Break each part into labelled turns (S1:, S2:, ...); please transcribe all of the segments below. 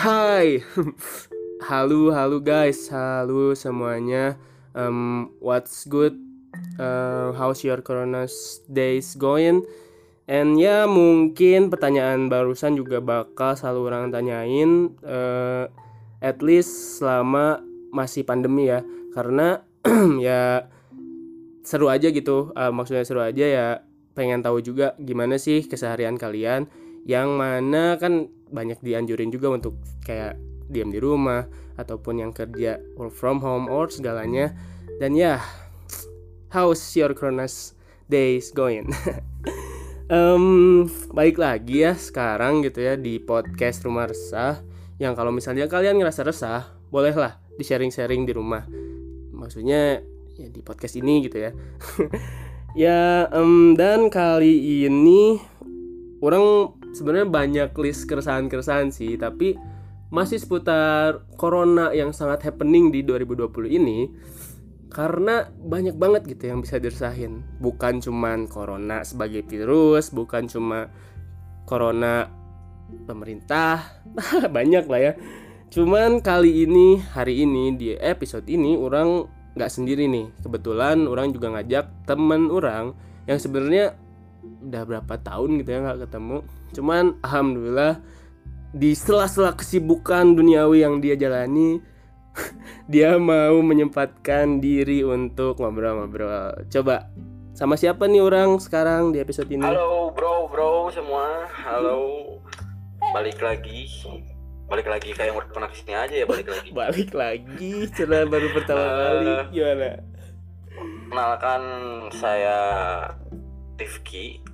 S1: Hai, halo halo guys, halo semuanya. Um, what's good? Uh, how's your Corona days going? And ya mungkin pertanyaan barusan juga bakal selalu orang tanyain. Uh, at least selama masih pandemi ya, karena ya seru aja gitu. Uh, maksudnya seru aja ya. Pengen tahu juga gimana sih keseharian kalian yang mana kan banyak dianjurin juga untuk kayak diam di rumah ataupun yang kerja work from home or segalanya. Dan ya how's your Kronos days going? Um, baik lagi ya sekarang gitu ya di podcast rumah resah yang kalau misalnya kalian ngerasa resah bolehlah di sharing-sharing di rumah. Maksudnya ya di podcast ini gitu ya. Ya um, dan kali ini orang sebenarnya banyak list keresahan-keresahan sih tapi masih seputar corona yang sangat happening di 2020 ini karena banyak banget gitu yang bisa diresahin. Bukan cuman corona sebagai virus bukan cuma corona pemerintah banyak lah ya. Cuman kali ini hari ini di episode ini orang nggak sendiri nih. Kebetulan orang juga ngajak temen orang yang sebenarnya udah berapa tahun gitu ya nggak ketemu. Cuman alhamdulillah di sela-sela kesibukan duniawi yang dia jalani dia mau menyempatkan diri untuk ngobrol-ngobrol. Coba sama siapa nih orang sekarang di episode ini?
S2: Halo bro bro semua. Halo. Balik lagi. Balik lagi kayak mau pernah ke sini aja ya balik lagi.
S1: Balik lagi cerah baru pertama uh, kali. Gimana?
S2: Kenalkan saya Rifki.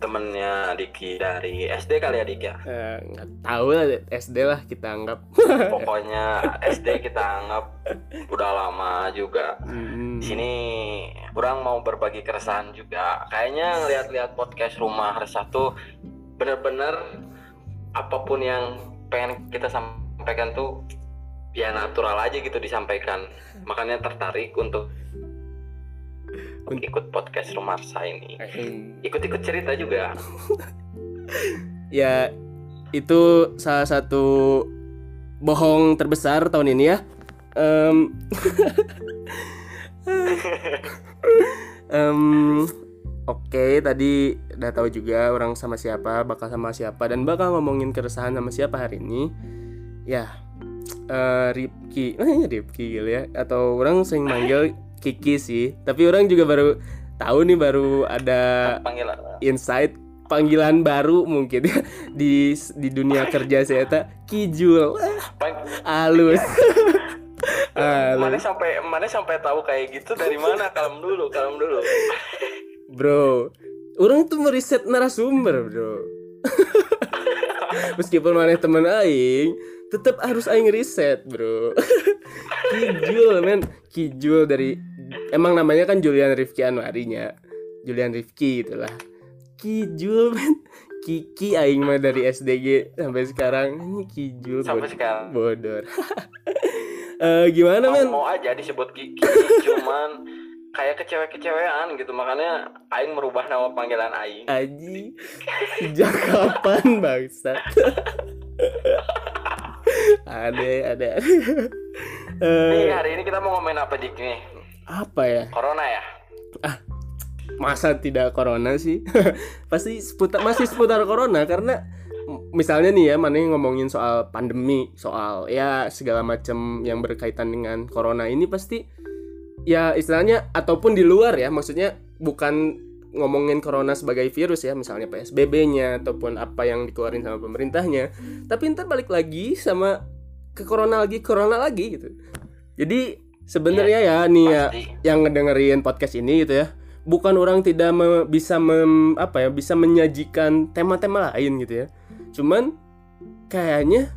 S2: Temennya Diki dari SD kali ya Dik ya?
S1: Eh, nggak tahu lah SD lah kita anggap.
S2: Pokoknya SD kita anggap udah lama juga. Hmm. sini kurang mau berbagi keresahan juga. Kayaknya lihat-lihat podcast rumah resah tuh bener-bener apa pun yang pengen kita sampaikan tuh ya natural aja gitu disampaikan. Makanya tertarik untuk ikut podcast rumah saya ini. Ikut-ikut cerita juga.
S1: Ya itu salah satu bohong terbesar tahun ini ya. Um, um, Oke, okay, tadi udah tahu juga orang sama siapa, bakal sama siapa, dan bakal ngomongin keresahan sama siapa hari ini. Ya, uh, Ripki, eh, Ripki gitu ya, atau orang sering manggil Kiki sih. Tapi orang juga baru tahu nih baru ada panggilan? insight panggilan baru mungkin ya di di dunia kerja saya tak kijul. Halus.
S2: Mana sampai mana sampai tahu kayak gitu dari mana? Kalem dulu kalem dulu.
S1: Bro orang tuh meriset narasumber bro. Meskipun mana teman aing tetap harus aing riset bro. Kijul men. Kijul dari emang namanya kan Julian Rifki Anwarinya. Julian Rifki itulah kijul men. Kiki aing mah dari SDG sampai sekarang. Ini kijul
S2: sampai bod sekarang.
S1: bodor. Uh, gimana men?
S2: Mau aja disebut Kiki cuman kayak kecewe-kecewean gitu. Makanya aing merubah nama panggilan aing.
S1: Aji sejak kapan bangsa ada ada
S2: uh, hari ini kita mau ngomongin apa dik nih
S1: apa ya?
S2: Corona ya?
S1: Ah masa tidak corona sih? Pasti seputar masih seputar corona karena misalnya nih ya mana yang ngomongin soal pandemi soal ya segala macam yang berkaitan dengan corona ini pasti ya istilahnya ataupun di luar ya maksudnya bukan ngomongin corona sebagai virus ya misalnya PSBB-nya ataupun apa yang dikeluarin sama pemerintahnya tapi ntar balik lagi sama ke corona lagi corona lagi gitu. Jadi sebenarnya ya, ya nih ya yang ngedengerin podcast ini gitu ya bukan orang tidak me, bisa mem, apa ya bisa menyajikan tema-tema lain gitu ya. Cuman kayaknya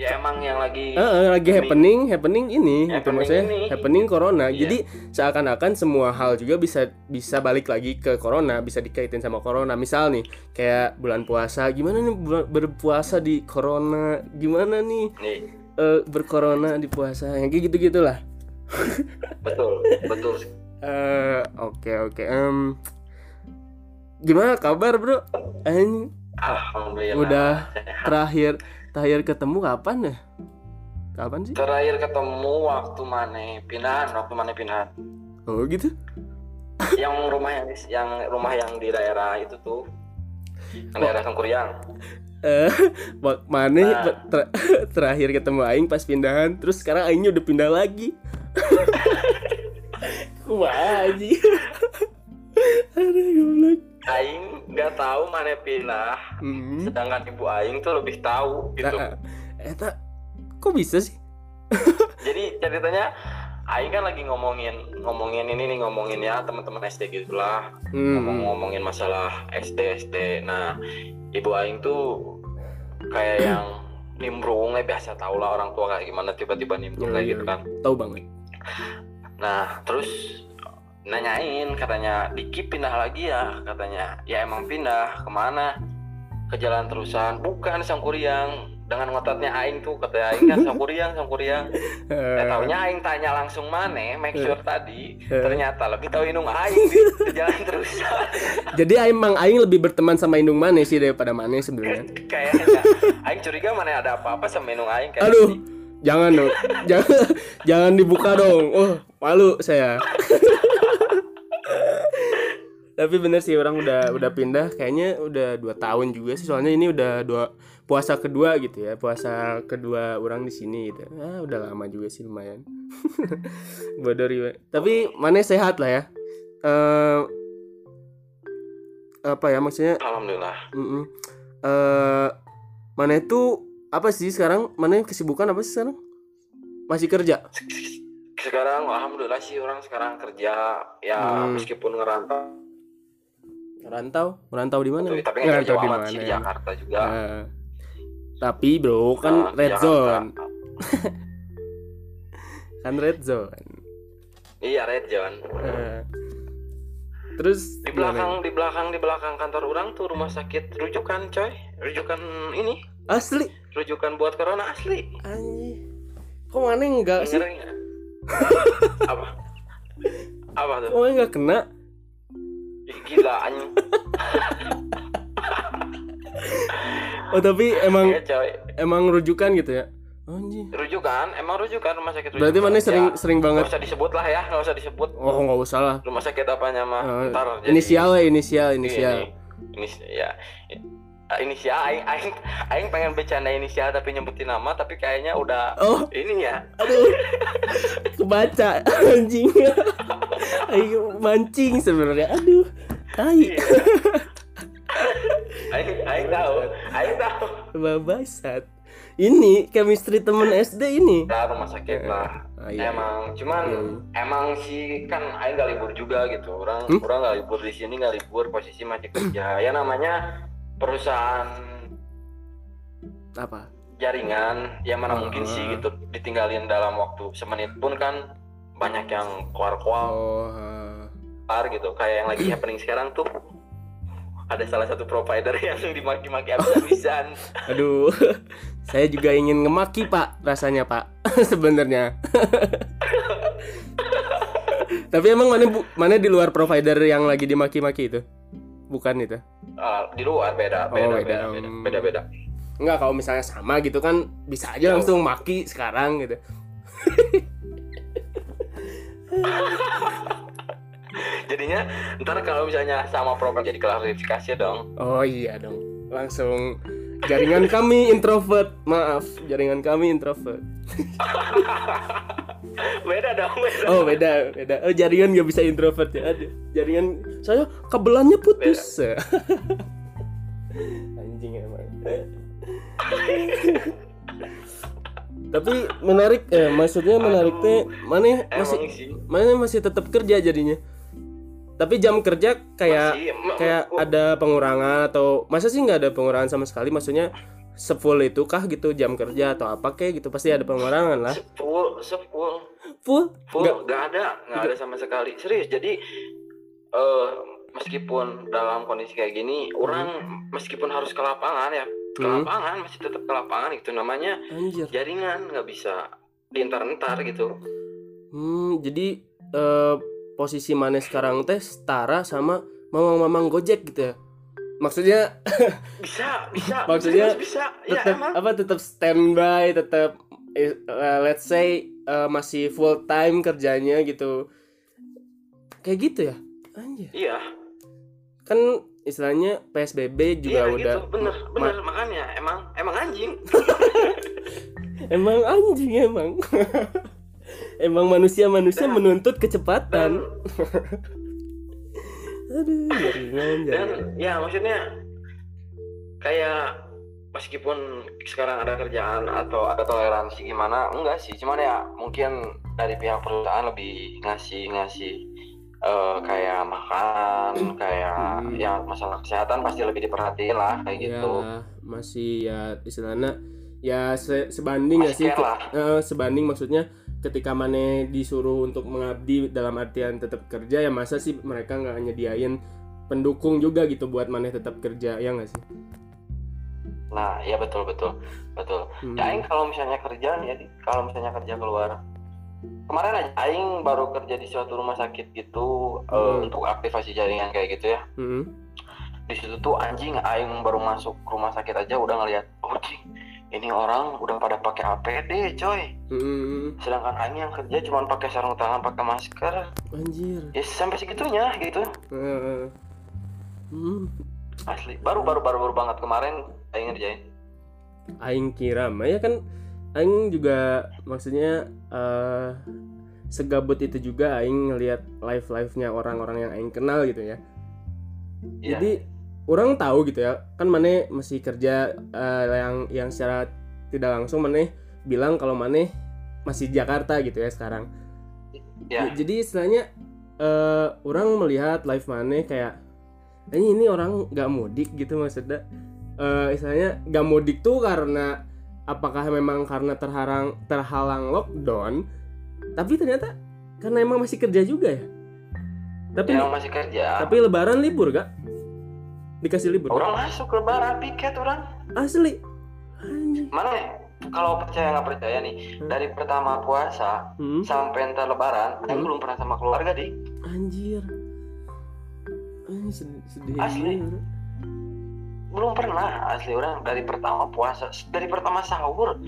S2: ya emang yang lagi
S1: uh, lagi happening. happening ini happening gitu maksudnya ini. happening corona. Yeah. jadi seakan-akan semua hal juga bisa bisa balik lagi ke corona bisa dikaitin sama corona. Misal nih kayak bulan puasa. Gimana nih berpuasa di corona? Gimana nih, nih uh, berkorona di puasa. Yang kayak gitu gitulah
S2: betul betul
S1: uh, oke okay, oke okay. um, gimana kabar bro?
S2: Ini udah
S1: terakhir terakhir ketemu kapan ya? Kapan sih?
S2: Terakhir ketemu waktu mana pindahan waktu mana pindahan
S1: oh gitu?
S2: Yang rumah yang yang rumah yang di daerah itu tuh yang daerah Sangkuriang
S1: eh wak- mana ter- terakhir ketemu aing pas pindahan terus sekarang aingnya udah pindah lagi. Wah anjing? Aduh goblok.
S2: Aing nggak tahu mana pindah
S1: Hmm.
S2: sedangkan ibu Aing tuh lebih tahu gitu.
S1: Nah, Eta kok bisa sih?
S2: jadi ceritanya Aing kan lagi ngomongin ngomongin ini nih ngomongin ya teman-teman SD gitulah
S1: Hmm.
S2: ngomong-ngomongin masalah SD SD nah ibu Aing tuh kayak yang nimbrung ya biasa tau lah orang tua kayak gimana tiba-tiba nimbrung
S1: Iya,
S2: kayak
S1: iya.
S2: gitu kan.
S1: Tahu banget.
S2: nah terus nanyain katanya Diki pindah lagi ya? Katanya ya emang pindah. Ke mana? Ke jalan terusan. Bukan Sangkuriang dengan ngototnya Aing tuh kata Aing kan Sangkuriang Sangkuriang Eh, taunya Aing tanya langsung mana make sure tadi ternyata lebih tahu Inung Aing di, jalan terusan
S1: Jadi emang aing lebih berteman sama Indung Mane sih daripada Mane sebenarnya.
S2: kayaknya Aing curiga mana ada apa-apa sama Inung Aing kayak
S1: Aduh, jangan dong. jangan jangan dibuka dong. Oh, malu saya. Tapi bener sih orang udah udah pindah. Kayaknya udah dua tahun juga sih. Soalnya ini udah dua puasa kedua gitu ya puasa kedua orang di sini gitu ah udah lama juga sih lumayan bodoh riwe. tapi mana sehat lah ya eh apa ya maksudnya
S2: Alhamdulillah
S1: Mm-mm. Eh, mana itu apa sih sekarang? Mana kesibukan apa sih sekarang? Masih kerja?
S2: sekarang Alhamdulillah sih orang sekarang kerja ya
S1: Hmm.
S2: meskipun ngerantau
S1: Merantau? Merantau di mana?
S2: tapi
S1: Ngerantau di mana
S2: di? Jakarta juga
S1: Eh, tapi bro kan
S2: Nah,
S1: red
S2: Jakarta.
S1: zone, kan red zone.
S2: iya red zone
S1: Eh, terus
S2: di
S1: gimana?
S2: belakang di belakang di belakang kantor orang tuh rumah sakit rujukan coy rujukan ini
S1: asli?
S2: rujukan buat corona asli
S1: Anjir. Kok mana enggak sih?
S2: Apa apa tuh
S1: Kok enggak kena?
S2: Gila anjing
S1: Oh tapi emang
S2: ya coy.
S1: emang rujukan gitu ya? Anjir.
S2: rujukan emang rujukan rumah sakit rujukan
S1: Berarti mana sering
S2: Ya,
S1: sering banget?
S2: usah disebut lah ya nggak usah disebut.
S1: Oh nggak usah lah.
S2: rumah sakit apanya mah?
S1: Eh,
S2: ntar jadi-
S1: inisial ya inisial inisial.
S2: ini, ini ya. Ah, inisial aing aing aing pengen bercanda inisial tapi nyebutin nama tapi kayaknya udah
S1: Oh.
S2: ini ya.
S1: Aduh. Kebaca anjing. Ayo mancing sebenarnya. Aduh tai
S2: aing aing tahu. Aing tahu.
S1: Babasat. Ini chemistry temen SD ini.
S2: Lah rumah sakit lah.
S1: Ah, iya.
S2: emang cuman
S1: Iya,
S2: emang sih kan aing gak libur juga gitu. Orang
S1: Hmm?
S2: orang gak libur di sini gak libur posisi masih kerja. Ya namanya perusahaan
S1: apa?
S2: jaringan. Ya mana
S1: Ah.
S2: mungkin sih gitu ditinggalin dalam waktu semenit pun kan banyak yang keluar-keluar.
S1: Oh ah.
S2: gitu. Kayak yang lagi happening sekarang tuh ada salah satu provider yang dimaki-maki habis-habisan
S1: aduh. Saya juga ingin ngemaki pak rasanya pak. Sebenarnya. Tapi emang mana bu mana di luar provider yang lagi dimaki-maki itu? Bukan itu?
S2: Ah, di luar beda
S1: Oh,
S2: beda
S1: beda.
S2: beda beda beda beda.
S1: Enggak kalau misalnya sama gitu kan bisa aja
S2: Jauh.
S1: langsung maki sekarang gitu.
S2: Jadinya ntar kalau misalnya sama program jadi klarifikasi dong
S1: Oh iya dong. Langsung jaringan kami introvert. Maaf, jaringan kami introvert.
S2: beda dong beda
S1: Oh beda, beda. Oh jaringan nggak bisa introvert ya. Aduh, jaringan saya kabelannya putus. Anjing emang. Tapi menarik eh maksudnya menarik teh mana masih mana masih tetap kerja jadinya. Tapi jam kerja kayak
S2: Masih, ma-
S1: kayak ada pengurangan atau masa sih nggak ada pengurangan sama sekali? Maksudnya sefull itu kah gitu jam kerja atau apa kayak gitu? Pasti ada pengurangan lah.
S2: Full full
S1: full?
S2: Full
S1: nggak.
S2: ada nggak ada sama sekali. Serius jadi eh meskipun dalam kondisi kayak gini orang meskipun harus ke lapangan ya ke
S1: Hmm.
S2: lapangan masih tetap ke lapangan gitu. Namanya
S1: anjir.
S2: jaringan nggak bisa diintar-entar gitu.
S1: Hmm jadi eh, posisi mana sekarang teh setara sama mamang-mamang gojek gitu ya. Maksudnya
S2: bisa bisa.
S1: maksudnya
S2: bisa ya
S1: tetap
S2: emang.
S1: apa tetap standby tetap eh, uh, let's say uh, masih full time kerjanya gitu. Kayak gitu ya? Anjir.
S2: Iya.
S1: Kan istilahnya PSBB juga
S2: iya
S1: udah
S2: gitu bener
S1: ma-
S2: bener. makanya emang emang anjing.
S1: Emang anjing emang emang manusia manusia
S2: Dan-
S1: menuntut
S2: dan
S1: kecepatan aduh jaringan
S2: dan
S1: jaringan
S2: ya maksudnya kayak meskipun sekarang ada kerjaan atau ada toleransi gimana enggak sih. Cuman ya mungkin dari pihak perusahaan lebih ngasih ngasih eh, kayak makan kayak
S1: Hmm.
S2: ya masalah kesehatan pasti lebih diperhatiin lah kayak gitu.
S1: ya masih ya istilahnya ya se- sebanding ya
S2: Masih
S1: sih? Ke-
S2: lah.
S1: eh, sebanding maksudnya ketika Mane disuruh untuk mengabdi dalam artian tetap kerja ya masa sih mereka nggak nyediain pendukung juga gitu buat Mane tetap kerja ya nggak sih
S2: nah ya betul betul betul
S1: Hmm.
S2: ya aing kalau misalnya kerja nih ya kalau misalnya kerja keluar kemarin aja aing baru kerja di suatu rumah sakit gitu eh,
S1: Hmm.
S2: untuk aktivasi jaringan kayak gitu ya
S1: Hmm.
S2: di situ tuh anjing aing baru masuk rumah sakit aja udah ngeliat oh anjing ini orang udah pada pakai APD coy.
S1: Hmm.
S2: sedangkan aing yang kerja cuma pakai sarung tangan pakai masker.
S1: Anjir.
S2: Ya sampai segitunya gitu.
S1: Eh, hmm.
S2: asli. Baru baru baru baru banget kemarin aing ngerjain.
S1: Aing kira mah ya kan Aing juga maksudnya eh segabut itu juga Aing ngelihat live live nya orang-orang yang Aing kenal gitu ya.
S2: Iya.
S1: jadi orang tahu gitu ya. Kan Mane masih kerja eh, yang yang secara tidak langsung Mane bilang kalau Mane masih Jakarta gitu ya sekarang.
S2: Ya.
S1: Jadi istilahnya eh orang melihat live Mane kayak ini ini orang nggak mudik gitu maksudnya. Eh istilahnya nggak mudik tuh karena apakah memang karena terhalang terhalang lockdown tapi ternyata karena emang masih kerja juga ya. Tapi
S2: yang masih kerja.
S1: tapi lebaran libur gak dikasih libur
S2: orang masuk lebaran piket orang
S1: asli
S2: mana nih kalau percaya nggak percaya nih
S1: Hmm.
S2: dari pertama puasa
S1: Hmm,
S2: sampai entar lebaran
S1: Hmm.
S2: belum pernah sama keluarga di
S1: anjir sedih, sedih
S2: Asli.
S1: juga.
S2: belum pernah asli orang dari pertama puasa dari pertama sahur.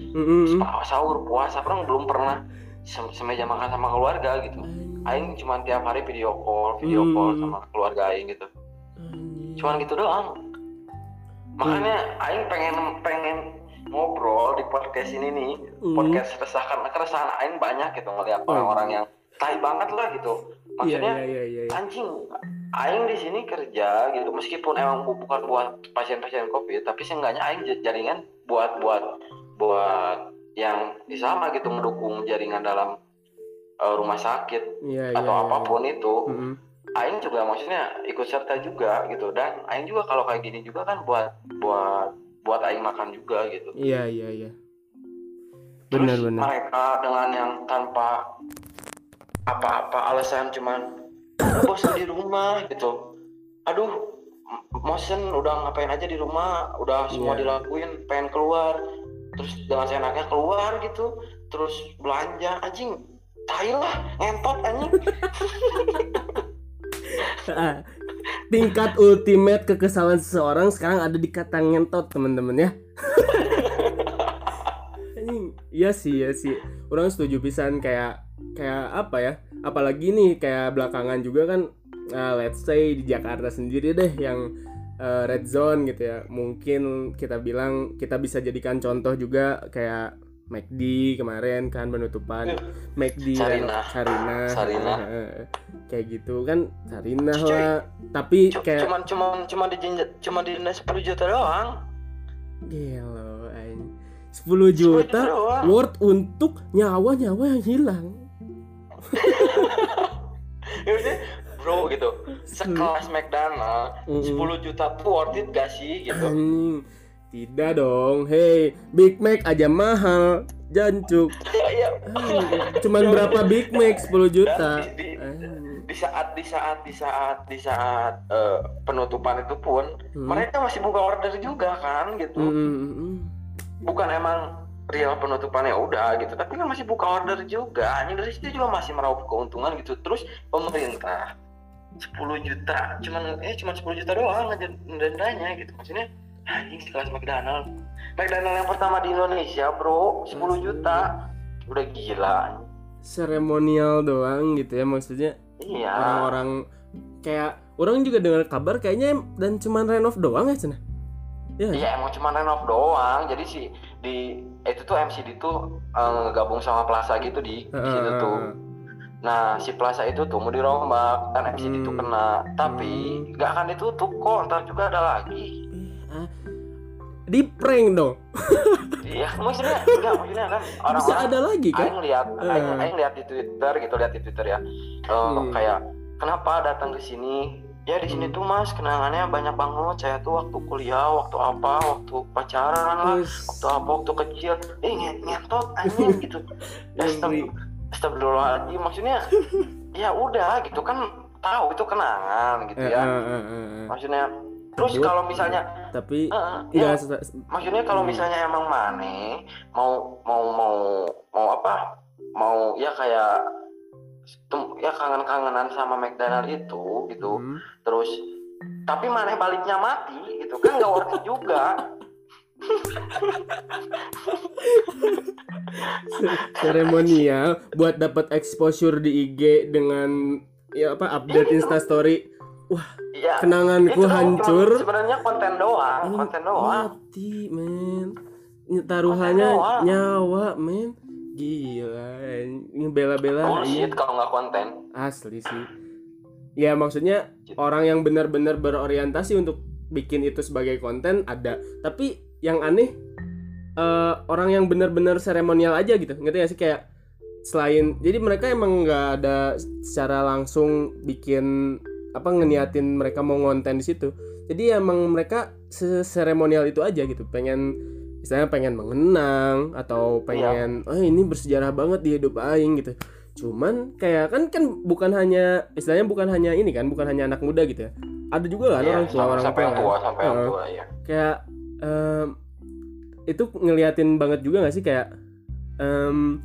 S2: Spa- sahur puasa orang belum pernah sem- semeja makan sama keluarga gitu aing cuma tiap hari video call video
S1: Hmm.
S2: call sama keluarga aing gitu. Cuman gitu doang makanya aing pengen pengen ngobrol di podcast ini nih
S1: Hmm.
S2: podcast resah karena keresahan aing banyak gitu ngeliat
S1: Oh.
S2: orang-orang yang tai banget lah gitu
S1: Iya,
S2: maksudnya
S1: iya, iya, iya, iya.
S2: anjing aing di sini kerja gitu meskipun emang bu- bukan buat pasien-pasien covid tapi seenggaknya aing jaringan buat buat buat yang sama gitu mendukung jaringan dalam uh, rumah sakit
S1: iya,
S2: atau
S1: iya.
S2: apa pun itu
S1: Mm-mm.
S2: Aing juga maksudnya ikut serta juga gitu dan aing juga kalau kayak gini juga kan buat buat buat aing makan juga gitu
S1: Iya, iya, iya.
S2: Terus
S1: Benar, benar.
S2: mereka dengan yang tanpa apa-apa alasan cuman "Aduh, bosan di rumah gitu aduh motion udah ngapain aja di rumah udah semua
S1: Iya.
S2: dilakuin pengen keluar terus dengan seenaknya keluar gitu terus belanja anjing tai lah ngentot anjing
S1: Tingkat ultimate kekesalan seseorang sekarang ada di kata ngentot, teman-teman ya. Iya sih, iya sih. Orang setuju pisan kayak kayak apa ya? Apalagi nih kayak belakangan juga kan ah, let's say di Jakarta sendiri deh yang eh, red zone gitu ya. Mungkin kita bilang kita bisa jadikan contoh juga kayak McD kemarin kan penutupan McD dan
S2: Sarina.
S1: Sarina, kayak gitu kan Sarina
S2: Cuy.
S1: lah tapi
S2: C-
S1: kayak
S2: cuman cuman cuma di cuma di 10 juta doang
S1: gelo anjing. 10 juta
S2: doang.
S1: worth untuk nyawa-nyawa yang hilang
S2: Ya bro gitu sekelas McDonald
S1: Mm-mm.
S2: 10 juta tuh worth it gak sih gitu.
S1: Tidak dong. Hey Big Mac aja mahal. Jancuk
S2: ya
S1: Anjing. cuman berapa Big Mac? 10 juta.
S2: Dan di- di-
S1: Anjing.
S2: di saat di saat di saat di saat eh, penutupan itu pun
S1: Hmm.
S2: mereka masih buka order juga kan gitu.
S1: Mm, mm, mm, mm.
S2: bukan emang real penutupannya udah gitu. Tapi kan masih buka order juga. Anjing dari situ juga masih meraup keuntungan gitu. Terus pemerintah 10 juta. Cuman eh cuma 10 juta doang aja dendanya gitu. Maksudnya anjing sekelas McDonald. McDonald yang pertama di Indonesia bro. 10 juta. Udah gila
S1: seremonial doang gitu ya maksudnya.
S2: Iya.
S1: Orang-orang kayak orang juga dengar kabar kayaknya dan cuman renov doang ya cina
S2: ya? Iya emang cuma renov doang. Jadi sih di itu tuh MCD tuh uh, gabung sama Plaza gitu di, di situ tuh. Nah si plaza itu tuh mau dirombak. Dan MCD hmm. itu kena, tapi nggak akan ditutup kok, ntar juga ada lagi.
S1: Di prank dong.
S2: iya, maksudnya enggak maksudnya kan orang
S1: bisa ada lagi kan?
S2: Aing lihat, uh. aing, aing lihat di Twitter gitu, lihat di Twitter ya. Uh, hmm. kayak kenapa datang ke sini? Ya di sini hmm. tuh mas kenangannya banyak banget. Saya tuh waktu kuliah, waktu apa, waktu pacaran lah, waktu apa, waktu kecil. Eh ngentot anjing gitu. Ya, Astagfirullahaladzim maksudnya ya udah gitu kan tahu itu kenangan gitu ya maksudnya terus kalau misalnya
S1: tapi uh,
S2: ya, maksudnya kalau misalnya emang Mane mau mau mau mau apa? Mau ya kayak ya kangen-kangenan sama McDonald itu gitu. Hmm. terus tapi Mane baliknya mati gitu. Kan nggak worth it juga.
S1: Seremonial buat dapat exposure di IG dengan ya apa update iya, Insta story wah ya, kenanganku hancur.
S2: sebenarnya konten doang Ini konten doang.
S1: mati men. Taruhannya nyawa men. Gila ini bela-bela
S2: bullshit kalau nggak konten.
S1: Asli sih. Ya maksudnya orang yang benar-benar berorientasi untuk bikin itu sebagai konten ada. Tapi yang aneh uh, orang yang benar-benar seremonial aja gitu ngerti gak sih? Kayak selain jadi mereka emang nggak ada secara langsung bikin apa ngeniatin mereka mau ngonten di situ. Jadi emang mereka seremonial itu aja gitu. Pengen misalnya pengen mengenang atau pengen iya. oh ini bersejarah banget di hidup aing gitu. Cuman kayak kan kan bukan hanya istilahnya bukan hanya ini kan bukan hanya anak muda gitu ya. Ada juga kan iya, orang tua orang
S2: sampai tua, tua sampai uh, tua ya
S1: kayak um, itu ngeliatin banget juga gak sih? Kayak um,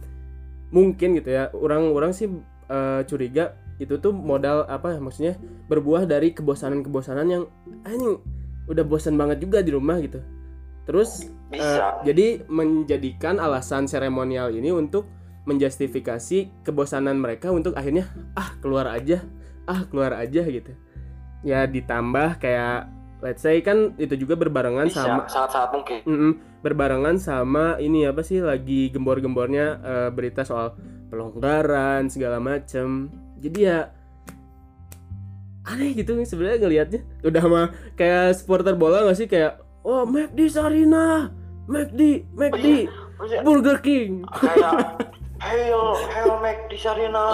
S1: mungkin gitu ya orang-orang sih uh, curiga itu tuh modal apa ya maksudnya berbuah dari kebosanan-kebosanan yang anjing udah bosan banget juga di rumah gitu. Terus Uh, jadi menjadikan alasan seremonial ini untuk menjustifikasi kebosanan mereka untuk akhirnya ah keluar aja ah keluar aja gitu. Ya ditambah kayak let's say kan itu juga berbarengan Bisa, sama
S2: sangat-sangat mungkin.
S1: Mm -mm, berbarengan sama ini apa sih lagi gembor-gembornya uh, berita soal pelonggaran segala macem jadi ya aneh gitu sebenarnya ngelihatnya. Udah mah kayak supporter bola gak sih? Kayak oh McD Sarina McD McD oh, iya. Burger King.
S2: kayak Hail, hail McD Sarina.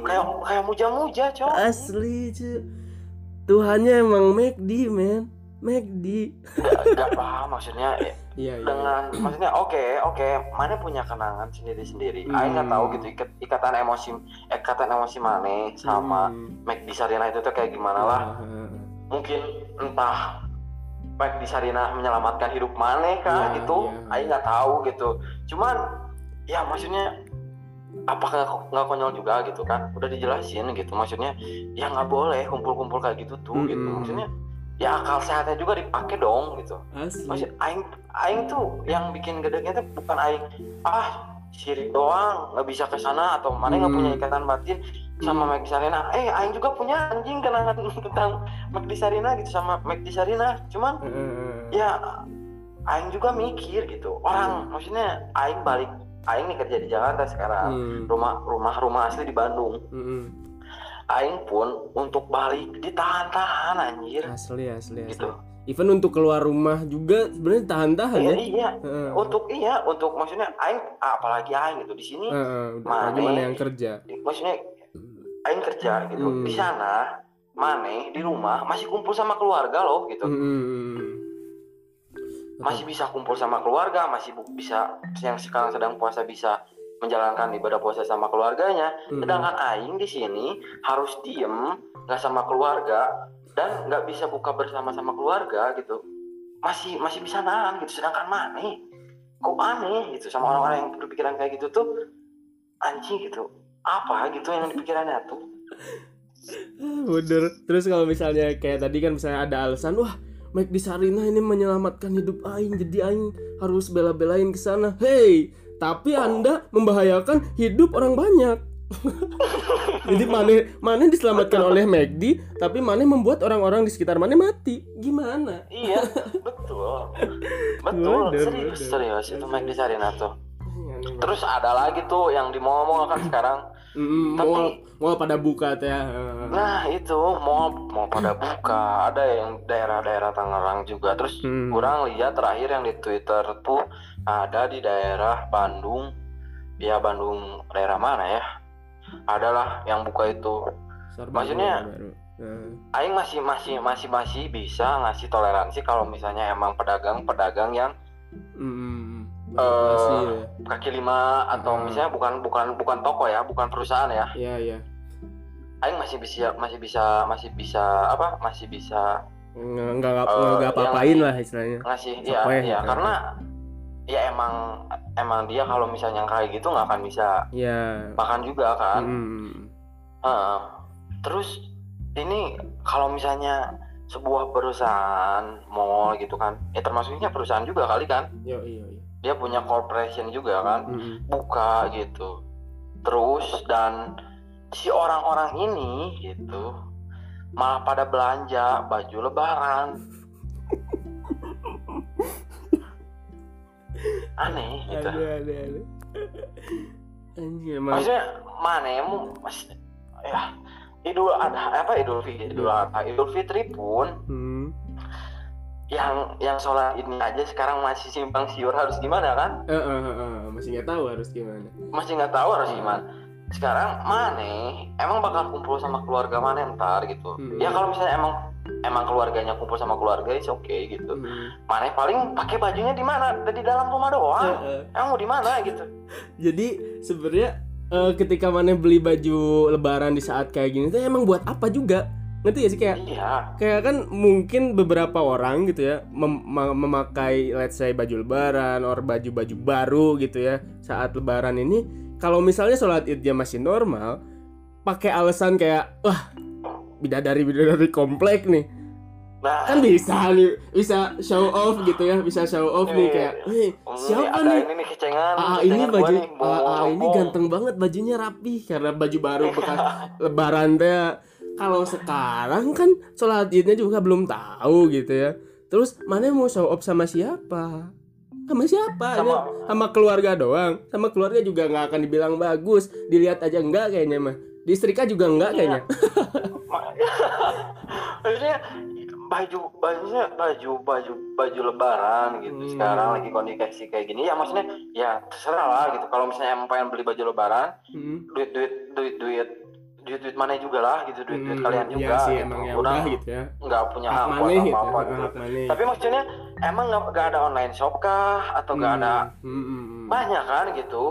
S2: Kayak kayak muja-muja cowok
S1: asli cuy Tuhannya emang McD men. McD.
S2: Gak, paham maksudnya ya, iya, iya. dengan maksudnya oke okay, oke okay, mana punya kenangan sendiri sendiri hmm. Aing nggak tahu gitu ikat, ikatan emosi ikatan emosi mana sama hmm. McD Sarina itu tuh kayak gimana lah uh. mungkin entah McD Sarina menyelamatkan hidup mana kah yeah, gitu yeah. Aing nggak tahu gitu cuman ya maksudnya apakah nggak konyol juga gitu kan udah dijelasin gitu maksudnya ya nggak boleh kumpul-kumpul kayak gitu tuh mm -hmm. gitu maksudnya ya akal sehatnya juga dipakai dong gitu Asli. maksud aing aing tuh yang bikin gedeknya tuh bukan aing ah sirik doang nggak bisa ke sana atau mana nggak mm. punya ikatan batin sama Magdi Sarina eh aing juga punya anjing kenangan tentang Magdi Sarina gitu sama Magdi Sarina cuman mm. ya aing juga mikir gitu orang mm. maksudnya aing balik Aing nih kerja di Jakarta sekarang hmm. rumah rumah rumah asli di Bandung hmm. Aing pun untuk balik ditahan-tahan anjir
S1: asli asli gitu asli. Even untuk keluar rumah juga sebenarnya tahan-tahan
S2: iya, ya. Iya, uh. untuk iya, untuk maksudnya aing apalagi aing gitu di sini.
S1: Uh, mana mana yang kerja.
S2: Maksudnya aing kerja gitu. Hmm. Di sana Mane di rumah masih kumpul sama keluarga loh gitu. Hmm. hmm, hmm masih bisa kumpul sama keluarga masih bisa yang sekarang sedang puasa bisa menjalankan ibadah puasa sama keluarganya. Hmm. sedangkan aing di sini harus diem nggak sama keluarga dan nggak bisa buka bersama sama keluarga gitu. Masih masih bisa nahan gitu. Sedangkan mana kok aneh gitu sama orang-orang yang berpikiran kayak gitu tuh? Anjing gitu. Apa gitu yang dipikirannya tuh?
S1: Bener. Terus kalau misalnya kayak tadi kan misalnya ada alasan, wah Mike di Sarina ini menyelamatkan hidup Aing, jadi Aing harus bela-belain ke sana. Hey, tapi Anda membahayakan hidup orang banyak. jadi mana mana diselamatkan oleh McD, tapi mana membuat orang-orang di sekitar mana mati. Gimana?
S2: Iya, betul. Betul,
S1: Bener,
S2: serius,
S1: bener.
S2: serius itu Mike di Sarina tuh. Terus ada lagi tuh yang di mall kan sekarang.
S1: Mm,
S2: Tapi-
S1: mall, mall pada buka teh. ya.
S2: Nah itu mau mau pada buka, ada yang daerah-daerah Tangerang juga. Terus
S1: Hmm.
S2: kurang lihat terakhir yang di Twitter tuh ada di daerah Bandung, ya Bandung daerah mana ya? Adalah yang buka itu.
S1: Sarbago
S2: Maksudnya-
S1: baru.
S2: Aing masih masih masih masih bisa ngasih toleransi kalau misalnya emang pedagang-pedagang yang
S1: mm, Masih ya.
S2: kaki lima atau
S1: Hmm.
S2: misalnya bukan bukan bukan toko ya, bukan perusahaan ya.
S1: Iya, iya.
S2: Aing masih bisa masih bisa masih bisa apa? Masih bisa
S1: Nggak nggak nggak-
S2: Eh,
S1: nggak apa-apain lah istilahnya.
S2: ngasih
S1: Sok
S2: ya
S1: weh,
S2: ya
S1: gitu.
S2: karena ya emang emang dia kalau misalnya kayak gitu nggak akan bisa
S1: Iya.
S2: makan juga kan
S1: Mm,
S2: Heeh. terus ini kalau misalnya sebuah perusahaan mall gitu kan ya termasuknya perusahaan juga kali kan
S1: iya, iya.
S2: Dia punya corporation juga kan
S1: Mm,
S2: buka gitu terus dan si orang-orang ini gitu malah pada belanja baju lebaran aneh gitu
S1: Ada, ada, ada. Anjir, emang.
S2: maksudnya mana ya ya idul adha apa idul fitri idul adha idul fitri pun
S1: Hmm.
S2: Yang yang sholat ini aja sekarang masih simpang siur harus gimana kan
S1: Eh, eh, eh, eh, masih nggak tahu harus gimana.
S2: masih nggak tahu harus gimana sekarang mana emang bakal kumpul sama keluarga mana ntar gitu
S1: Hmm.
S2: ya kalau misalnya emang emang keluarganya kumpul sama keluarga itu oke gitu
S1: Hmm.
S2: mana paling pakai bajunya di mana di dalam rumah doang
S1: Eh, eh.
S2: emang mau di mana gitu
S1: Jadi sebenarnya eh, ketika mana beli baju lebaran di saat kayak gini tuh emang buat apa juga? Ngerti gak sih? Kayak
S2: iya.
S1: kayak kan mungkin beberapa orang gitu ya mem- ma- memakai let's say baju lebaran or baju-baju baru gitu ya saat lebaran ini. Kalau misalnya sholat idnya masih normal pakai alasan kayak wah bidadari bidadari komplek nih.
S2: Nah.
S1: Kan bisa nih bisa show off gitu ya bisa show off nih
S2: Iya,
S1: kayak
S2: iya.
S1: "Eh,
S2: ini
S1: siapa nih?
S2: ini nih kecengan
S1: Ah, ini baju
S2: nih,
S1: ah, ah, ini ganteng banget bajunya rapi karena baju baru bekas lebaran teh. Kalau sekarang kan sholat idnya juga belum tahu gitu ya. Terus mana mau show off sama siapa? Sama siapa?
S2: Sama-
S1: Sama, sama keluarga doang. Sama keluarga juga nggak akan dibilang bagus. Dilihat aja enggak kayaknya mah. Disetrika juga enggak
S2: Iya.
S1: kayaknya.
S2: Ma- maksudnya baju bajunya baju baju baju lebaran gitu
S1: Hmm.
S2: sekarang lagi kondisi kayak gini ya maksudnya ya terserah lah gitu kalau misalnya emang pengen beli baju lebaran
S1: Hmm.
S2: duit duit duit duit duit duit mana juga lah gitu duit duit
S1: Hmm,
S2: kalian
S1: iya
S2: juga
S1: sih
S2: gitu.
S1: emang ya gitu ya.
S2: nggak punya
S1: Hak maneh gitu.
S2: apa apa gitu tapi maksudnya emang nggak ada online shop kah atau nggak ada
S1: Hmm, hmm, hmm.
S2: banyak kan gitu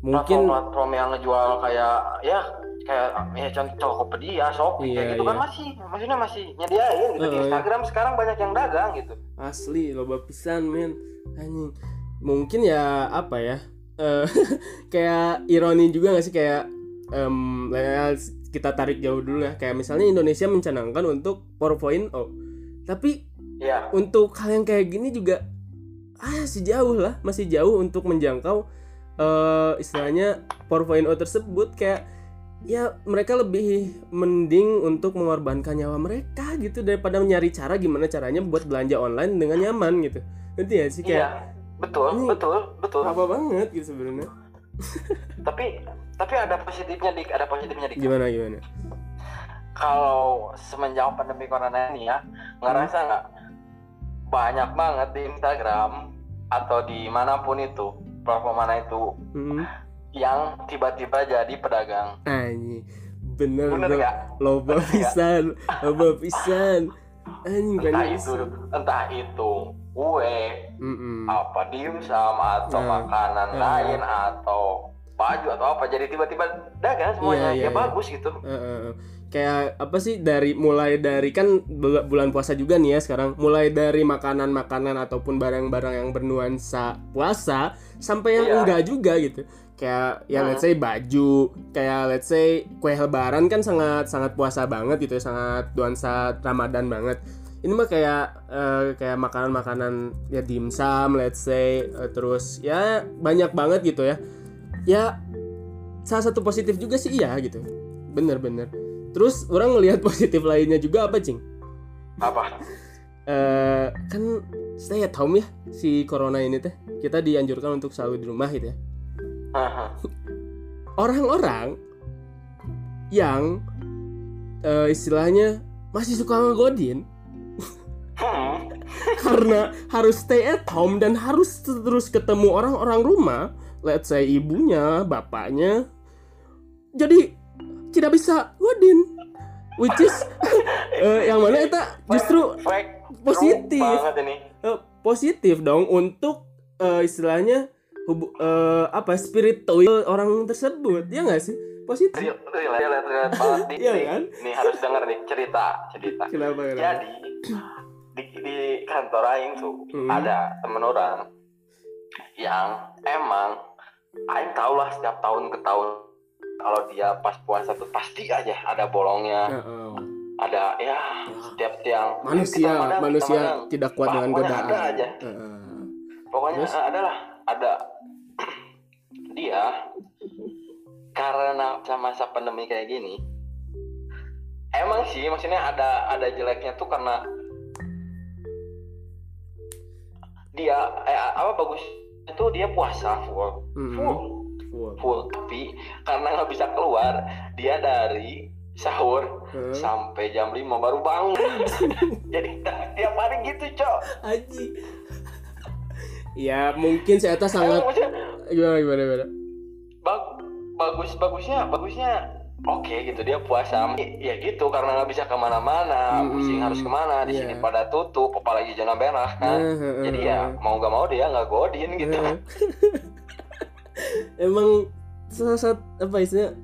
S1: Mungkin
S2: platform-platform yang ngejual kayak ya kayak ya contoh Tokopedia, Shopee
S1: Iya,
S2: kayak gitu kan
S1: iya.
S2: masih maksudnya masih nyediain gitu di
S1: Heeh,
S2: Instagram sekarang banyak yang dagang gitu.
S1: asli loba pisan men anjing mungkin ya apa ya eh, kayak ironi juga gak sih kayak ya, kita tarik jauh dulu ya kayak misalnya Indonesia mencanangkan untuk 4.0 tapi
S2: Iya.
S1: untuk hal yang kayak gini juga ah masih jauh lah masih jauh untuk menjangkau eh istilahnya 4.0 tersebut kayak ya mereka lebih mending untuk mengorbankan nyawa mereka gitu daripada nyari cara gimana caranya buat belanja online dengan nyaman gitu nanti ya sih kayak
S2: Iya. Betul, betul, betul.
S1: apa banget gitu sebenarnya
S2: Tapi tapi ada positifnya dik, ada positifnya dik.
S1: gimana gimana
S2: Kalau semenjak pandemi corona ini ya, ngerasa
S1: Hmm.
S2: nggak banyak banget di Instagram atau di mana pun itu platform mana itu
S1: hmm.
S2: yang tiba-tiba jadi pedagang.
S1: anjing bener,
S2: Bener nggak?
S1: loba
S2: Bener
S1: pisan loba pisan anjing
S2: Entah itu, entah itu kue,
S1: Mm-mm.
S2: apa dimsum atau
S1: Nah,
S2: makanan
S1: nah.
S2: lain atau baju atau apa jadi tiba-tiba dagang semuanya
S1: Iya, iya,
S2: ya
S1: iya.
S2: bagus gitu
S1: eh, eh. kayak apa sih dari mulai dari kan bul- bulan puasa juga nih ya sekarang mulai dari makanan-makanan ataupun barang-barang yang bernuansa puasa sampai yang
S2: Iya.
S1: enggak juga gitu kayak ya let's say baju kayak let's say kue lebaran kan sangat sangat puasa banget gitu ya sangat nuansa ramadan banget ini mah kayak uh, kayak makanan-makanan ya dimsum let's say uh, terus ya banyak banget gitu ya ya salah satu positif juga sih iya gitu. Bener-bener terus orang ngelihat positif lainnya juga apa cing?
S2: Apa?
S1: Uh, kan stay at home ya si corona ini teh. Kita dianjurkan untuk selalu di rumah gitu ya. Orang-orang yang uh, istilahnya masih suka ngegodin karena harus stay at home dan harus terus ketemu orang-orang rumah let's say ibunya bapaknya jadi tidak bisa godin which is uh, yang mana itu justru positif. Uh, positif dong untuk uh, istilahnya hubu, uh, apa spiritual orang tersebut. Ya nggak sih? Positif.
S2: Relate relate banget nih,
S1: ya kan?
S2: nih harus denger nih cerita cerita.
S1: Kenapa, kenapa?
S2: jadi di, di kantor Aing tuh hmm. ada temen orang yang emang Aing tau lah setiap tahun ke tahun kalau dia pas puasa tuh pasti aja ada bolongnya. Uh. ada ya, ya. setiap tiang.
S1: Manusia manusia tidak kuat dengan godaan.
S2: ada aja. Uh, uh. pokoknya Terus? adalah ada dia karena masa pandemi kayak gini emang sih maksudnya ada ada jeleknya tuh karena dia eh, apa bagus itu dia puasa full. Hmm. full. Full, full. tapi karena nggak bisa keluar dia dari sahur hmm. sampai jam 5 baru bangun. Jadi tiap hari gitu cok.
S1: Aji. Ya mungkin saya tak sangat gimana gimana gimana?
S2: Bag bagus bagusnya bagusnya oke okay, gitu. Dia puasa. Ya gitu karena nggak bisa ke mana-mana. Hmm, pusing harus ke mana? Di yeah. sini pada tutup apalagi zona merah. Kan uh, uh, jadi ya mau nggak mau dia nggak godin gitu. Uh.
S1: emang salah satu apa istilahnya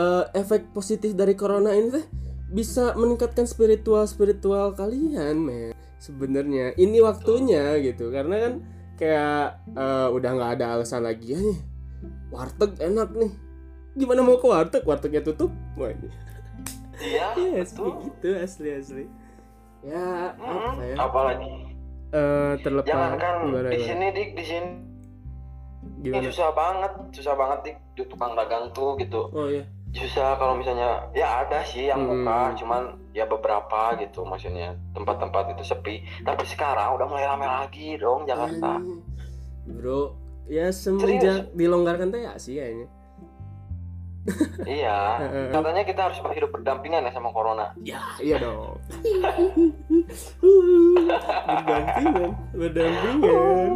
S1: uh, efek positif dari corona ini teh bisa meningkatkan spiritual spiritual kalian men. Sebenarnya ini waktunya gitu. Karena kan kayak uh, udah nggak ada alasan lagi ya nih. Warteg enak nih gimana mau ke warteg? Wartegnya tutup? Wah
S2: iya
S1: yes, gitu asli asli. Ya hmm, apa ya?
S2: Apalagi?
S1: Uh, terlepas.
S2: Jangan kan gimana, di sini dik di sini. Gimana? Susah banget, susah banget dik di tukang dagang tuh gitu.
S1: Oh iya.
S2: Susah kalau misalnya ya ada sih yang hmm. buka cuman ya beberapa gitu maksudnya. Tempat-tempat itu sepi. Tapi sekarang udah mulai rame lagi dong Jakarta. Hmm.
S1: bro ya semenjak dilonggarkan teh ya sih kayaknya
S2: iya. Katanya kita harus hidup berdampingan ya sama corona.
S1: Ya iya dong. Berdampingan berdampingan.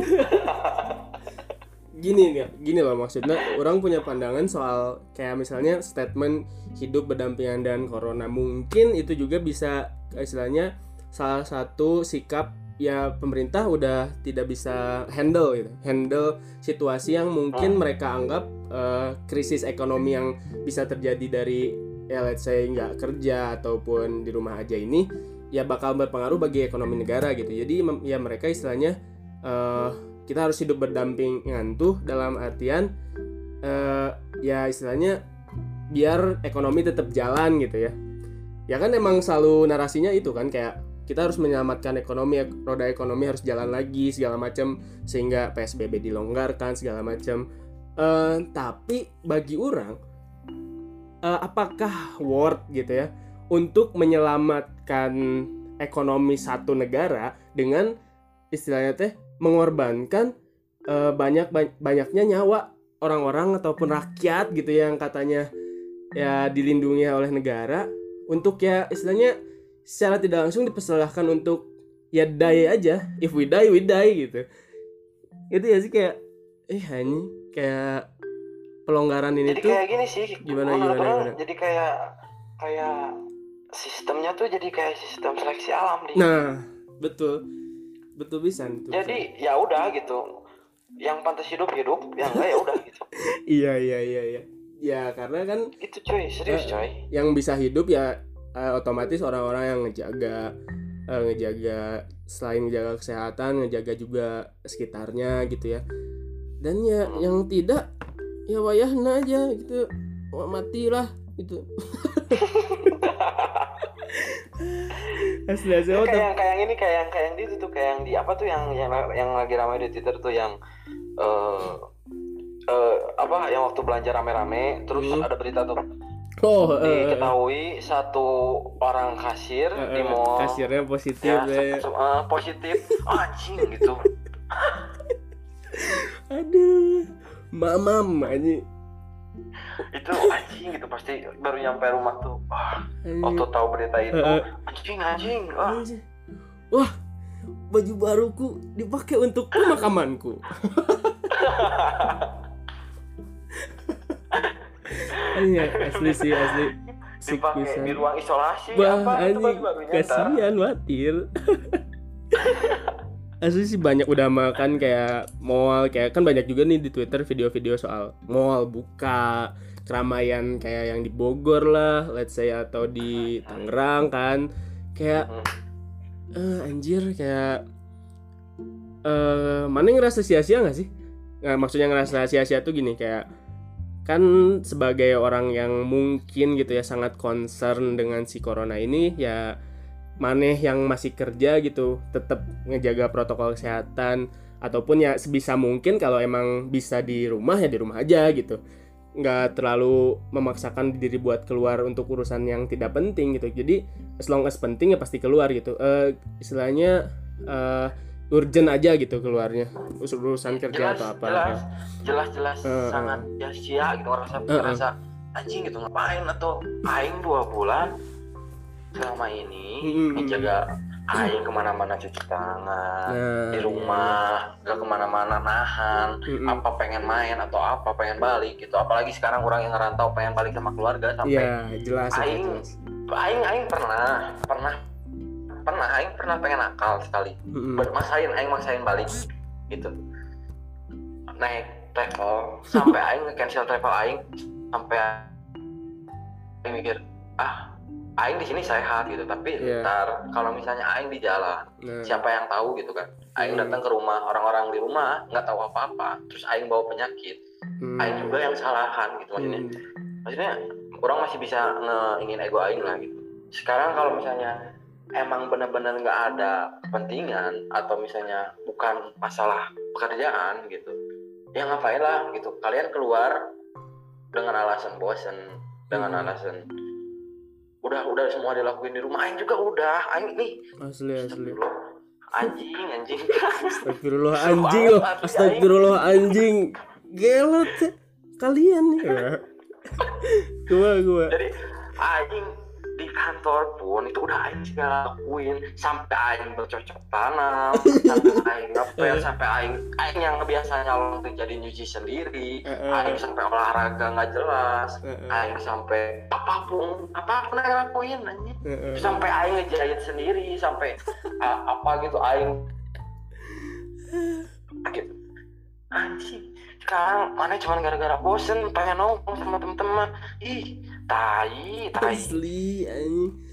S1: Gini nih gini loh maksudnya orang punya pandangan soal kayak misalnya statement hidup berdampingan dan corona. Mungkin itu juga bisa istilahnya salah satu sikap ya pemerintah udah tidak bisa handle gitu. Handle situasi yang mungkin mereka anggap uh, krisis ekonomi yang bisa terjadi dari ya let's say nggak kerja ataupun di rumah aja ini ya bakal berpengaruh bagi ekonomi negara gitu. Jadi ya mereka istilahnya uh, kita harus hidup berdampingan tuh dalam artian uh, ya istilahnya biar ekonomi tetap jalan gitu ya. Ya kan emang selalu narasinya itu kan kayak kita harus menyelamatkan ekonomi roda ekonomi harus jalan lagi segala macam sehingga psbb dilonggarkan segala macam uh, tapi bagi orang uh, apakah worth gitu ya untuk menyelamatkan ekonomi satu negara dengan istilahnya teh mengorbankan uh, banyak banyaknya nyawa orang-orang ataupun rakyat gitu yang katanya ya dilindungi oleh negara untuk ya istilahnya secara tidak langsung dipersilahkan untuk ya die aja. If we die we die gitu. Itu ya sih kayak eh hanya kayak pelonggaran ini
S2: jadi
S1: tuh
S2: kayak gini sih
S1: gimana gimana, gimana?
S2: jadi kayak kayak sistemnya tuh jadi kayak sistem seleksi alam
S1: nih. Nah betul. Betul bisa
S2: jadi ya udah gitu. Yang pantas hidup hidup. Yang enggak ya udah gitu.
S1: Iya iya iya iya. Ya karena kan
S2: itu coy. Serius uh, coy.
S1: yang bisa hidup ya uh, otomatis orang-orang yang ngejaga uh, ngejaga selain ngejaga kesehatan ngejaga juga sekitarnya gitu ya. Dan ya yang tidak ya wayahna aja gitu. Matilah gitu.
S2: Asli asli kayak yang kayak ini kayak yang kayak yang di itu tuh kayak yang di apa tuh yang yang yang lagi ramai di twitter tuh yang uh, uh, apa yang waktu belanja rame-rame terus hmm. ada berita tuh Oh, uh, diketahui satu orang kasir uh, di mall.
S1: kasirnya positif ya,
S2: ya. Uh, positif. Oh, anjing gitu.
S1: Aduh mamam anjing
S2: itu anjing gitu. Pasti baru nyampe rumah tuh. Wah waktu tahu berita itu anjing anjing wah.
S1: Wah baju baruku dipakai untuk pemakamanku Iya, asli sih asli.
S2: Dipakai di ruang isolasi
S1: Bah, apa itu baru-barunya. Kasihan, watir. asli sih banyak udah makan kayak mall kayak kan banyak juga nih di Twitter video-video soal mall buka keramaian kayak yang di Bogor lah let's say atau di Tangerang kan kayak uh, anjir kayak uh, mana ngerasa sia-sia nggak sih nah, maksudnya ngerasa sia-sia tuh gini kayak kan sebagai orang yang mungkin gitu ya sangat concern dengan si corona ini ya maneh yang masih kerja gitu tetap ngejaga protokol kesehatan. Ataupun ya sebisa mungkin kalau emang bisa di rumah ya di rumah aja gitu. Nggak terlalu memaksakan diri buat keluar untuk urusan yang tidak penting gitu. Jadi as long as penting ya pasti keluar gitu. Uh, istilahnya uh, urgent aja gitu keluarnya urusan kerja jelas, atau apa
S2: jelas jelas jelas uh, sangat sia-sia gitu ngerasa uh, ngerasa anjing gitu ngapain atau aing dua bulan selama ini mm-hmm. menjaga aing ke mana-mana cuci tangan nah, di rumah iya. gak ke mana-mana nahan mm-hmm. apa pengen main atau apa pengen balik gitu apalagi sekarang orang yang ngerantau pengen balik sama keluarga sampai
S1: yeah, jelas,
S2: aing jelas. aing aing pernah pernah pernah aing pernah pengen nakal sekali mm-hmm. masain aing masain balik gitu naik travel sampai aing cancel travel aing sampai aing mikir ah aing di sini sehat gitu tapi yeah. ntar kalau misalnya aing di jalan nah. siapa yang tahu gitu kan aing hmm. datang ke rumah orang-orang di rumah nggak tahu apa-apa terus aing bawa penyakit hmm. aing juga yang salahan gitu maksudnya hmm. maksudnya orang masih bisa ngeingin ego aing lah gitu sekarang kalau misalnya emang benar-benar nggak ada kepentingan atau misalnya bukan masalah pekerjaan gitu ya ngapain lah gitu. Kalian keluar dengan alasan bosen dengan hmm. alasan udah udah semua dilakuin di rumah. Aing juga udah aing nih.
S1: Asli asli.
S2: Anjing anjing.
S1: Astagfirullah anjing. loh astagfirullah anjing. Gelot kalian nih. Gua gua.
S2: Jadi anjing di kantor pun itu udah aing segala lakuin. Sampai aing bercocok tanam sampai aing ngepel sampai aing aing yang biasanya waktu jadi nyuci sendiri aing sampai olahraga nggak jelas aing sampai apa pun apa pun aing lakuin aja sampai aing ngejahit sendiri sampai apa gitu aing gitu. Anjing sekarang mana cuma gara-gara bosen pengen nongkrong sama teman-teman ih tai tai.
S1: Asli anjing.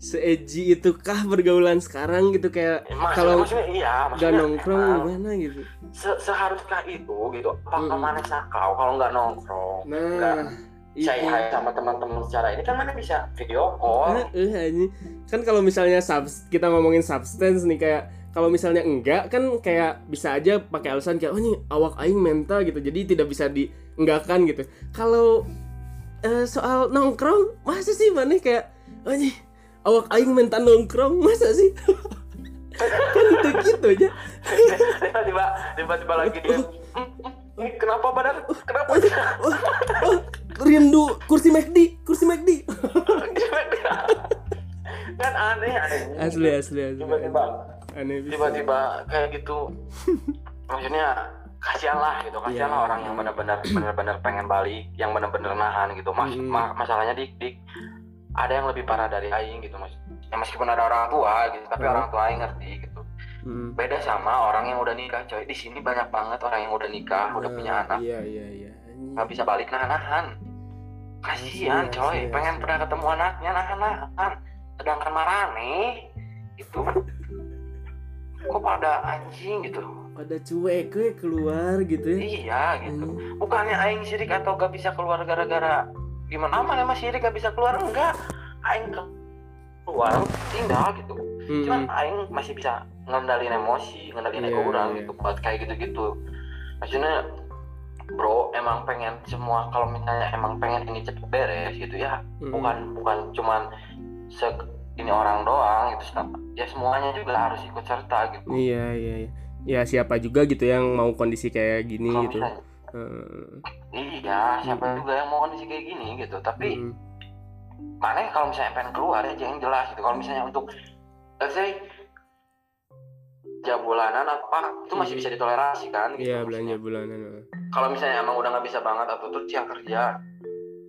S1: Seeji itu kah pergaulan sekarang gitu kayak kalau
S2: iya,
S1: nggak nongkrong uh, gimana gitu?
S2: se seharuskah itu gitu apa hmm. mana sakau kalau nggak nongkrong nah gak, saya hai sama teman-teman secara ini kan mana bisa video call? Eh,
S1: uh, kan kalau misalnya subs kita ngomongin substance nih kayak kalau misalnya enggak kan kayak bisa aja pakai alasan kayak oh ini awak aing mental gitu. Jadi tidak bisa dienggakkan gitu. Kalau uh, soal nongkrong masa sih mana kayak oh ini awak aing mental nongkrong masa sih? Kan itu gitu aja.
S2: Tiba-tiba tiba-tiba lagi. Dia ini kenapa badan? Kenapa?
S1: oh, oh, rindu kursi McD kursi McD
S2: kan aneh aneh.
S1: Asli asli asli.
S2: Tiba-tiba. Tiba-tiba kayak gitu. Maksudnya kasihan lah gitu kasihan yeah. orang yang benar-benar benar-benar pengen balik yang benar-benar nahan gitu. Mas mm. ma masalahnya dik dik ada yang lebih parah dari aing gitu mas. Ya meskipun ada orang tua gitu tapi mm. orang tua aing ngerti gitu. Mm. beda sama orang yang udah nikah coy. Di sini banyak banget orang yang udah nikah uh, udah punya anak.
S1: iya iya iya.
S2: Nggak bisa balik nahan-nahan. Kasihan iya, coy. iya, pengen iya. pernah ketemu anaknya nahan-nahan. Sedangkan marane itu kok pada anjing gitu
S1: pada cuek we keluar gitu ya?
S2: Iya gitu.
S1: Hmm.
S2: bukannya aing sirik atau gak bisa keluar gara-gara gimana? Aman emang sirik gak bisa keluar? Enggak. Aing ke- keluar tinggal gitu.
S1: Mm-mm.
S2: cuman aing masih bisa ngendalin emosi ngendalin
S1: Iya,
S2: ego orang
S1: iya.
S2: gitu buat kayak gitu-gitu. Maksudnya bro emang pengen semua kalau misalnya emang pengen ini cepet beres gitu ya
S1: Mm-mm.
S2: bukan bukan cuman se ini orang doang gitu ya semuanya juga harus ikut serta gitu.
S1: Iya iya iya ya siapa juga gitu yang mau kondisi kayak gini
S2: kalau
S1: gitu.
S2: misalnya
S1: Heeh.
S2: iya siapa
S1: Mm-mm.
S2: juga yang mau kondisi kayak gini gitu. Tapi
S1: Mm-mm.
S2: mana kalau misalnya pengen keluar ya jangan jelas gitu. Kalau misalnya untuk let's say bulanan apa itu masih bisa ditolerasi kan gitu,
S1: iya belanja bulanan
S2: kalau misalnya emang udah nggak bisa banget atau tuh yang kerja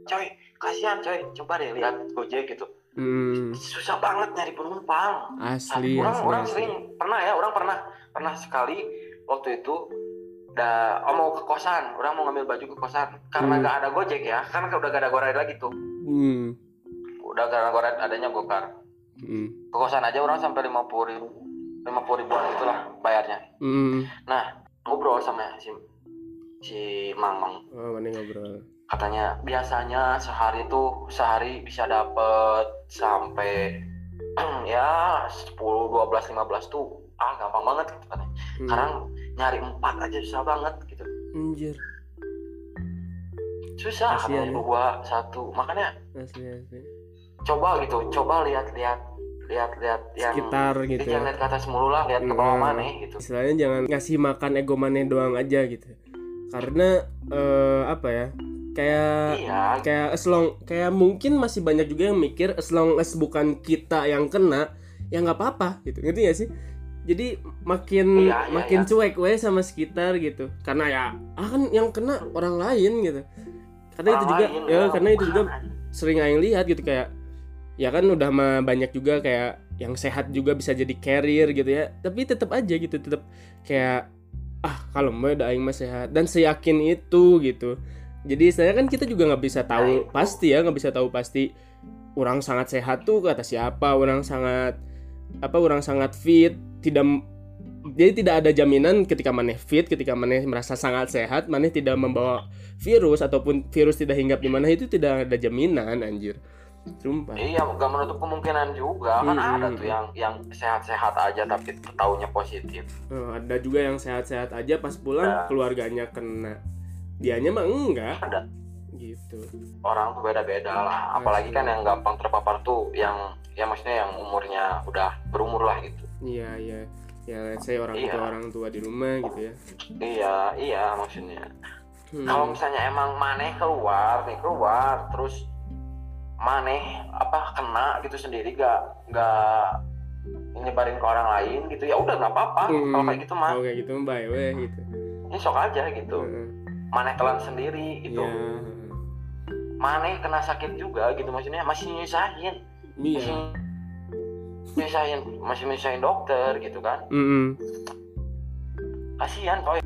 S2: coy kasihan coy coba deh lihat gojek gitu
S1: Mm,
S2: susah banget nyari penumpang
S1: asli
S2: orang
S1: asli,
S2: orang
S1: asli.
S2: sering pernah ya orang pernah pernah sekali waktu itu udah oh, mau ke kosan. Orang mau ngambil baju ke kosan. Karena
S1: Hmm.
S2: nggak ada gojek ya karena udah gak ada goreng lagi tuh.
S1: Hmm,
S2: udah gak ada goreng adanya gokar.
S1: Hmm,
S2: ke kosan aja orang sampai lima puluh ribu lima puluh ribuan itulah bayarnya.
S1: Hmm.
S2: ngobrol sama si si Mamang
S1: Oh, mana ngobrol.
S2: katanya biasanya sehari tuh sehari bisa dapet sampai ya 10, 12, 15 tuh ah gampang banget gitu katanya.
S1: Hmm.
S2: Sekarang nyari empat aja susah banget gitu.
S1: Anjir,
S2: Susah katanya
S1: ya.
S2: dua satu. Makanya
S1: asli asli.
S2: coba gitu, coba lihat-lihat lihat-lihat yang
S1: Sekitar gitu.
S2: jangan
S1: ya.
S2: lihat ke atas mulu lah, lihat ke bawah
S1: Hmm.
S2: mana gitu.
S1: Istilahnya jangan ngasih makan ego maneh doang aja gitu. Karena eh, apa ya? Kayak
S2: Iya,
S1: kayak as long kayak mungkin masih banyak juga yang mikir as long as bukan kita yang kena ya nggak apa-apa gitu. Ngerti gak sih? Jadi makin
S2: Iya, iya,
S1: makin
S2: iya.
S1: cuek we sama sekitar gitu. Karena ya ah kan yang kena orang lain gitu. Karena itu
S2: orang
S1: juga
S2: lain,
S1: ya
S2: ya,
S1: karena itu juga sering aing lihat gitu. Kayak ya kan udah mah banyak juga kayak yang sehat juga bisa jadi carrier gitu ya. Tapi tetap aja gitu. Tetap kayak ah kalau mau udah aing mah sehat. Dan seyakin itu gitu jadi saya kan kita juga nggak bisa tahu
S2: Nah,
S1: pasti ya nggak bisa tahu pasti orang sangat sehat tuh kata siapa orang sangat apa orang sangat fit tidak jadi tidak ada jaminan ketika maneh fit ketika maneh merasa sangat sehat maneh tidak membawa virus ataupun virus tidak hinggap di mana itu tidak ada jaminan anjir. Sumpah.
S2: Iya, gak menutup kemungkinan juga. Kan
S1: Hmm,
S2: ada tuh yang yang sehat-sehat aja tapi taunya positif.
S1: Oh, ada juga yang sehat-sehat aja pas pulang
S2: Ya.
S1: keluarganya kena dianya mah enggak
S2: Ada
S1: gitu
S2: orang tuh beda-beda lah. Apalagi kan yang gampang terpapar tuh yang ya maksudnya yang umurnya udah berumur lah gitu.
S1: iya iya ya let's say orang
S2: Iya.
S1: tua orang tua di rumah gitu ya
S2: Iya, iya maksudnya.
S1: Hmm.
S2: Kalau misalnya emang maneh keluar nih keluar terus maneh apa kena gitu sendiri gak gak nyebarin ke orang lain gitu ya udah nggak apa-apa
S1: Hmm.
S2: kalau kayak gitu mah
S1: kalau kayak gitu bye weh gitu
S2: ini sok aja gitu
S1: Heeh.
S2: Maneh telan sendiri gitu.
S1: Iya.
S2: maneh kena sakit juga gitu. Maksudnya masih nyusahin.
S1: Iya.
S2: Masih nyusahin masih nyusahin dokter gitu kan.
S1: Mm-mm.
S2: kasihan coy